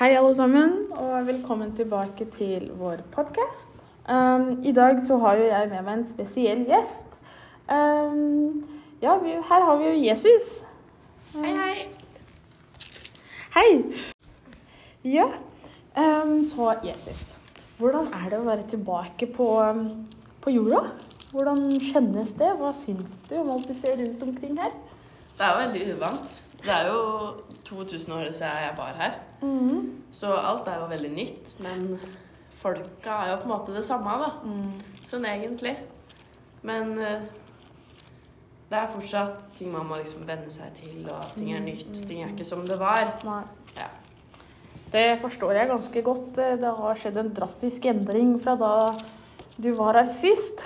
Hei, alle sammen, og velkommen tilbake til vår podkast. Um, I dag så har jo jeg med meg en spesiell gjest. Um, ja, vi, her har vi jo Jesus. Hei, hei. Hei! Ja, um, så Jesus. Hvordan er det å være tilbake på, um, på jorda? Hvordan kjennes det? Hva syns du om alt du ser rundt omkring her? Det er veldig uvant. Det er jo 2000 år siden jeg var her, Mm. så alt er jo veldig nytt. Men folka er jo på en måte det samme, da. Mm. Sånn egentlig. Men eh, det er fortsatt ting man må liksom venne seg til, og ting er nytt. Ting er ikke som det var. Ja. Det forstår jeg ganske godt. Det har skjedd en drastisk endring fra da du var her sist.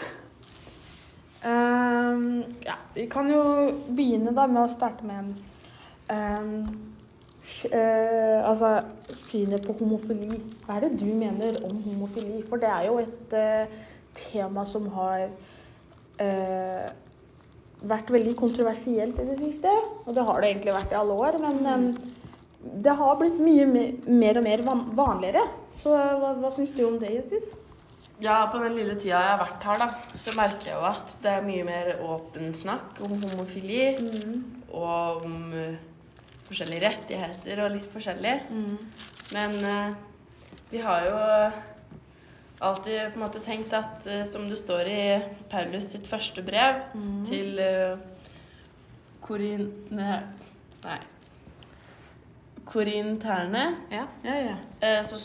Um, ja, vi kan jo begynne da med å starte med ehm, eh, altså, synet på homofili. Hva er det du mener om homofili? For det er jo et uh, tema som har uh, vært veldig kontroversielt i det siste. Og det har det egentlig vært i alle år. Men um, det har blitt mye me- mer og mer van- vanligere. Så hva, hva syns du om det, Jesus? Ja, på den lille tida jeg har vært her, da, så merker jeg jo at det er mye mer åpen snakk om homofili. Og om forskjellige rettigheter og litt forskjellig. Men uh, vi har jo alltid på en måte tenkt at, uh, som det står i Paulus sitt første brev til uh, Korin... Nei. nei. Korinterne, Ja, ja, ja. Uh, så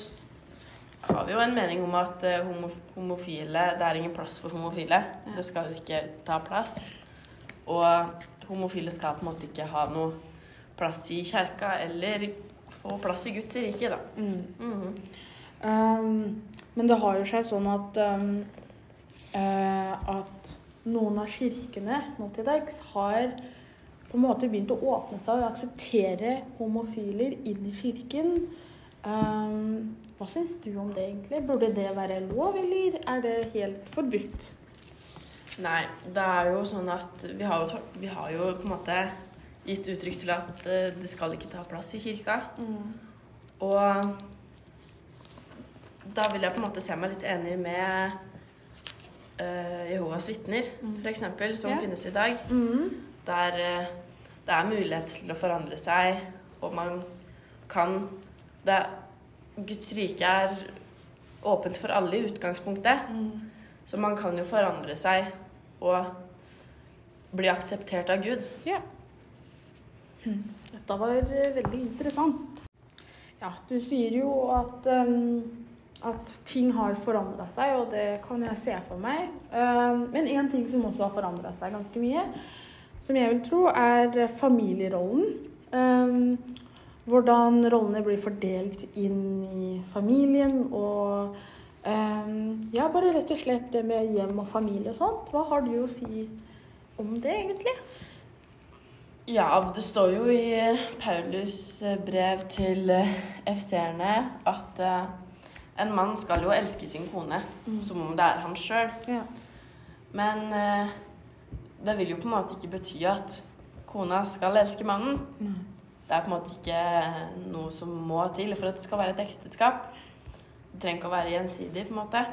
har vi jo en mening om at eh, homo homofile Det er ingen plass for homofile. Det skal ikke ta plass. Og homofile skal på en måte ikke ha noe plass i kjerka eller få plass i Guds rike, da. Mm. Mhm. Um, men det har jo seg sånn at um, uh, at noen av kirkene nå til dags har på en måte begynt å åpne seg og akseptere homofiler inn i kirken. Um, hva syns du om det egentlig? Burde det være lov, eller er det helt forbudt? Nei, det er jo sånn at vi har jo, vi har jo på en måte gitt uttrykk til at eh, det skal ikke ta plass i kirka. Og da vil jeg på en måte se meg litt enig med uh, Jehovas vitner, f.eks., som Ja. finnes i dag. Mm. Der uh, det er mulighet til å forandre seg, og man kan det, Guds rike er åpent for alle i utgangspunktet. Mm. Så man kan jo forandre seg og bli akseptert av Gud. Ja. Hm, Dette var eh, veldig interessant. Ja, du sier jo at, um, at ting har forandra seg, og det kan jeg se for meg. Um, men én ting som også har forandra seg ganske mye, som jeg vil tro, er familierollen. Um, hvordan rollene blir fordelt inn i familien, og ja, bare rett og slett det med hjem og familie og sånt. Hva har du å si om det, egentlig? Ja, det står jo i Paulus brev til FC-erne at eh, en mann skal jo elske sin kone som om det er han sjøl. Ja. Men eh, det vil jo på en måte ikke bety at kona skal elske mannen. Det er på en måte ikke noe som må til for at det skal være et ekteskap. Det trenger ikke å være gjensidig, på en måte.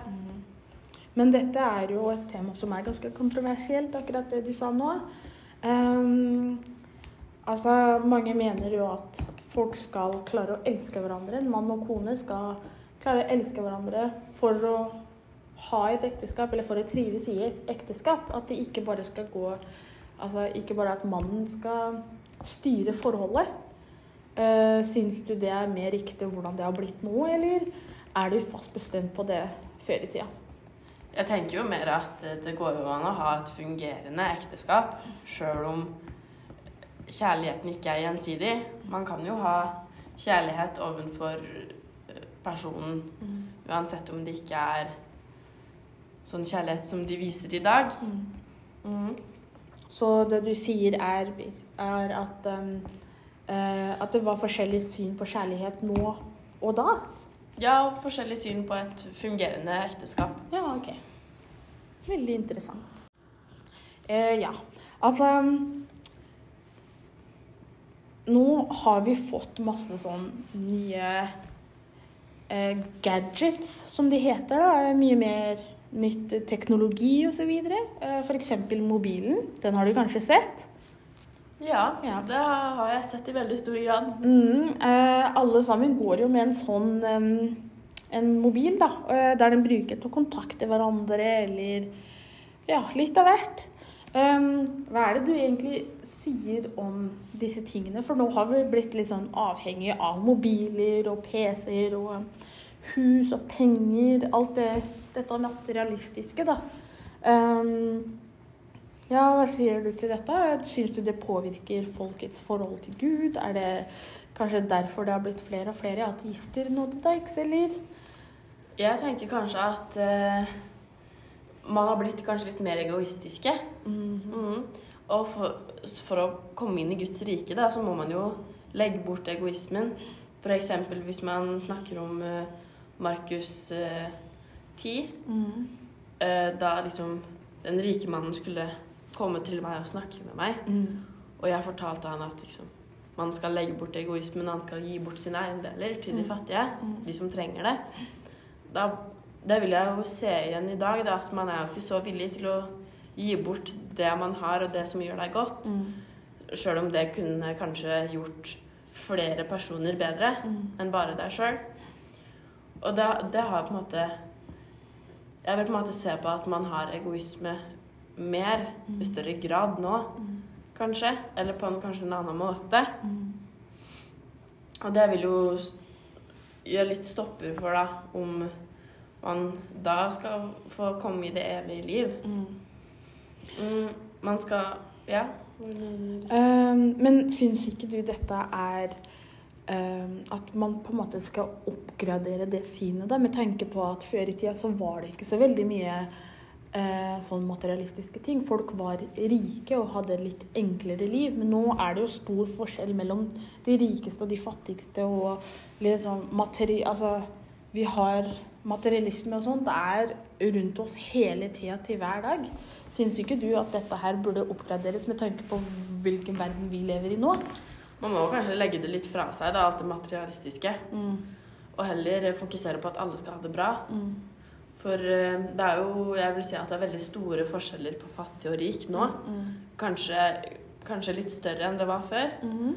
Men dette er jo et tema som er ganske kontroversielt, akkurat det du sa nå. Ehm, altså, mange mener jo at folk skal klare å elske hverandre. En mann og kone skal klare å elske hverandre for å ha et ekteskap, eller for å trives i et ekteskap. At det ikke bare skal gå Altså ikke bare at mannen skal styre forholdet. Uh, syns du det er mer riktig hvordan det har blitt nå, eller er du fast bestemt på det før i tida? Jeg tenker jo mer at det går jo an å ha et fungerende ekteskap, sjøl om kjærligheten ikke er gjensidig. Man kan jo ha kjærlighet overfor personen personen, uansett om det ikke er sånn kjærlighet som de viser i dag. Mm. Så det du sier er, er at, um, uh, at det var forskjellig syn på kjærlighet nå og da? Ja, og forskjellig syn på et fungerende ekteskap. Ja, ok. Veldig interessant. Uh, ja, altså Nå har vi fått masse sånn nye eh, gadgets, som de heter. da, Mye mer nytt teknologi osv. Eh, F.eks. mobilen. Den har du kanskje sett? Ja, Ja. det har jeg sett i veldig stor grad. Mm, eh, alle sammen går jo med en sånn em, en mobil, da, eh, der de bruker til å kontakte hverandre eller ja, litt av hvert. Em, hva er det du egentlig sier om disse tingene? For nå har vi blitt litt sånn avhengig av mobiler og PC-er og hus og penger. Alt det, dette materialistiske, da. Um, ja, hva sier du til dette? Syns du det påvirker folkets forhold til Gud? Er det kanskje derfor det har blitt flere og flere ateister nå til dags, eller? Jeg tenker kanskje at eh, man har blitt kanskje litt mer egoistiske. Mhm. Og for, for å komme inn i Guds rike, da, så må man jo legge bort egoismen. F.eks. hvis man snakker om uh, Markus uh, 10, Mm. uh, da liksom den rike mannen skulle komme til meg og snakke med meg. Mm. Og jeg fortalte han at liksom, man skal legge bort egoismen, og han skal gi bort sine eiendeler til de Mm. fattige, Mm. de som trenger det. Da, det vil jeg jo se igjen i dag, da, at man er jo ikke så villig til å gi bort det man har, og det som gjør deg godt. Mm. Sjøl om det kunne kanskje gjort flere personer bedre Mm. enn bare deg sjøl. Og det, det har på en måte Jeg vil på en måte se på at man har egoisme mer, i større grad nå, Mm. kanskje. Eller på en kanskje en annen måte. Mm. Og det vil jo gjøre litt stopper for, da, om man da skal få komme i det evige liv. Mm. Mm, man skal Ja. Um, men syns ikke du dette er um, at man på en måte skal oppgradere det synet, da, med tanke på at før i tida så var det ikke så veldig mye eh, sånn materialistiske ting. Folk var rike og hadde litt enklere liv, men nå er det jo stor forskjell mellom de rikeste og de fattigste og liksom materi... Altså, vi har materialisme og sånt. Det er rundt oss hele tida til hver dag. Syns ikke du at dette her burde oppgraderes med tanke på hvilken verden vi lever i nå? Man må kanskje legge det litt fra seg, da, alt det materialistiske. Mm. Og heller fokusere på at alle skal ha det bra. Mm. For eh, det er jo Jeg vil si at det er veldig store forskjeller på fattig og rik nå. Mm. Kanskje, kanskje litt større enn det var før. Mm.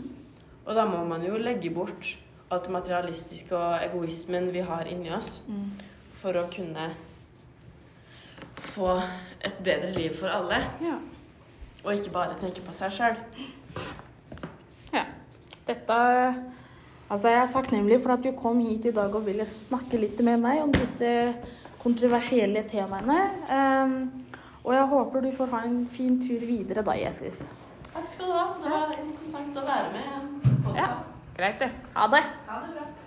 Og da må man jo legge bort alt det materialistiske og egoismen vi har inni oss, Mm. for å kunne få et bedre liv for alle. Ja. Og ikke bare tenke på seg sjøl. ja. Dette Altså, jeg er takknemlig for at du kom hit i dag og ville snakke litt med meg om disse kontroversielle temaene. Um, og jeg håper du får ha en fin tur videre da, Jesus. Takk skal du ha. Det var interessant å være med i en Ja, podkast. Greit det. Ha det. Ha det bra.